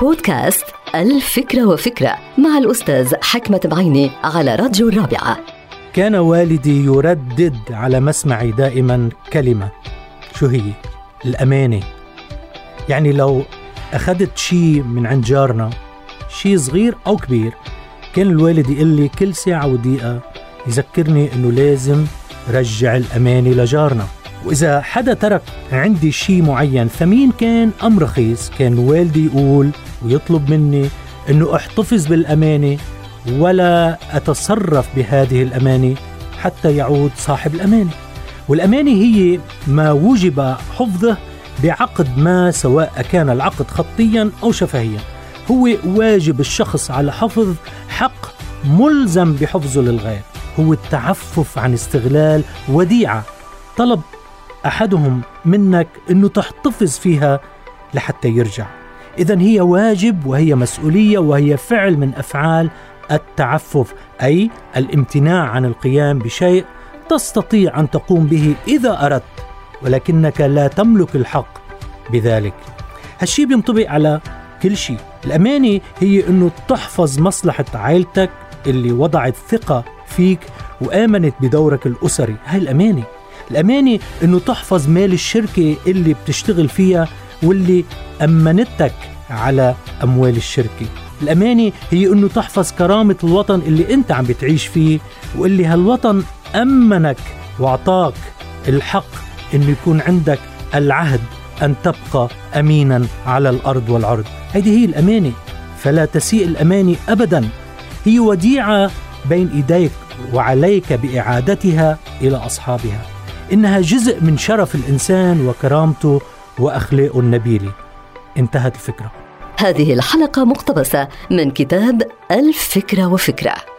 بودكاست الفكرة وفكرة مع الأستاذ حكمة بعيني على راديو الرابعة. كان والدي يردد على مسمعي دائما كلمة. شو هي؟ الأمانة. يعني لو أخذت شيء من عند جارنا شيء صغير أو كبير كان الوالد يقول لي كل ساعة ودقيقة يذكرني إنه لازم رجع الأمانة لجارنا. وإذا حدا ترك عندي شيء معين ثمين كان؟ أم رخيص. كان والدي يقول ويطلب مني أنه أحتفظ بالأمانة ولا أتصرف بهذه الأمانة حتى يعود صاحب الأمانة. والأمانة هي ما وجب حفظه بعقد ما سواء كان العقد خطيا أو شفهيا. هو واجب الشخص على حفظ حق ملزم بحفظه للغير. هو التعفف عن استغلال وديعة. طلب أحدهم منك إنه تحتفظ فيها لحتى يرجع. اذا هي واجب وهي مسؤولية وهي فعل من أفعال التعفف أي الامتناع عن القيام بشيء تستطيع أن تقوم به إذا أردت ولكنك لا تملك الحق بذلك. هالشي بينطبق على كل شيء. الأمانة هي أنه تحفظ مصلحة عائلتك اللي وضعت ثقة فيك وآمنت بدورك الأسري. هاي الأمانة. الأمانة أنه تحفظ مال الشركة اللي بتشتغل فيها واللي أمنتك على أموال الشركة. الأمانة هي أنه تحفظ كرامة الوطن اللي أنت عم بتعيش فيه واللي هالوطن أمنك وأعطاك الحق أنه يكون عندك العهد أن تبقى أمينا على الأرض والعرض. هذه هي الأمانة فلا تسيء الأمانة أبدا. هي وديعة بين إيديك وعليك بإعادتها إلى أصحابها. إنها جزء من شرف الإنسان وكرامته وأخلاقه النبيلة انتهت الفكرة. هذه الحلقة مقتبسة من كتاب الفكرة وفكرة.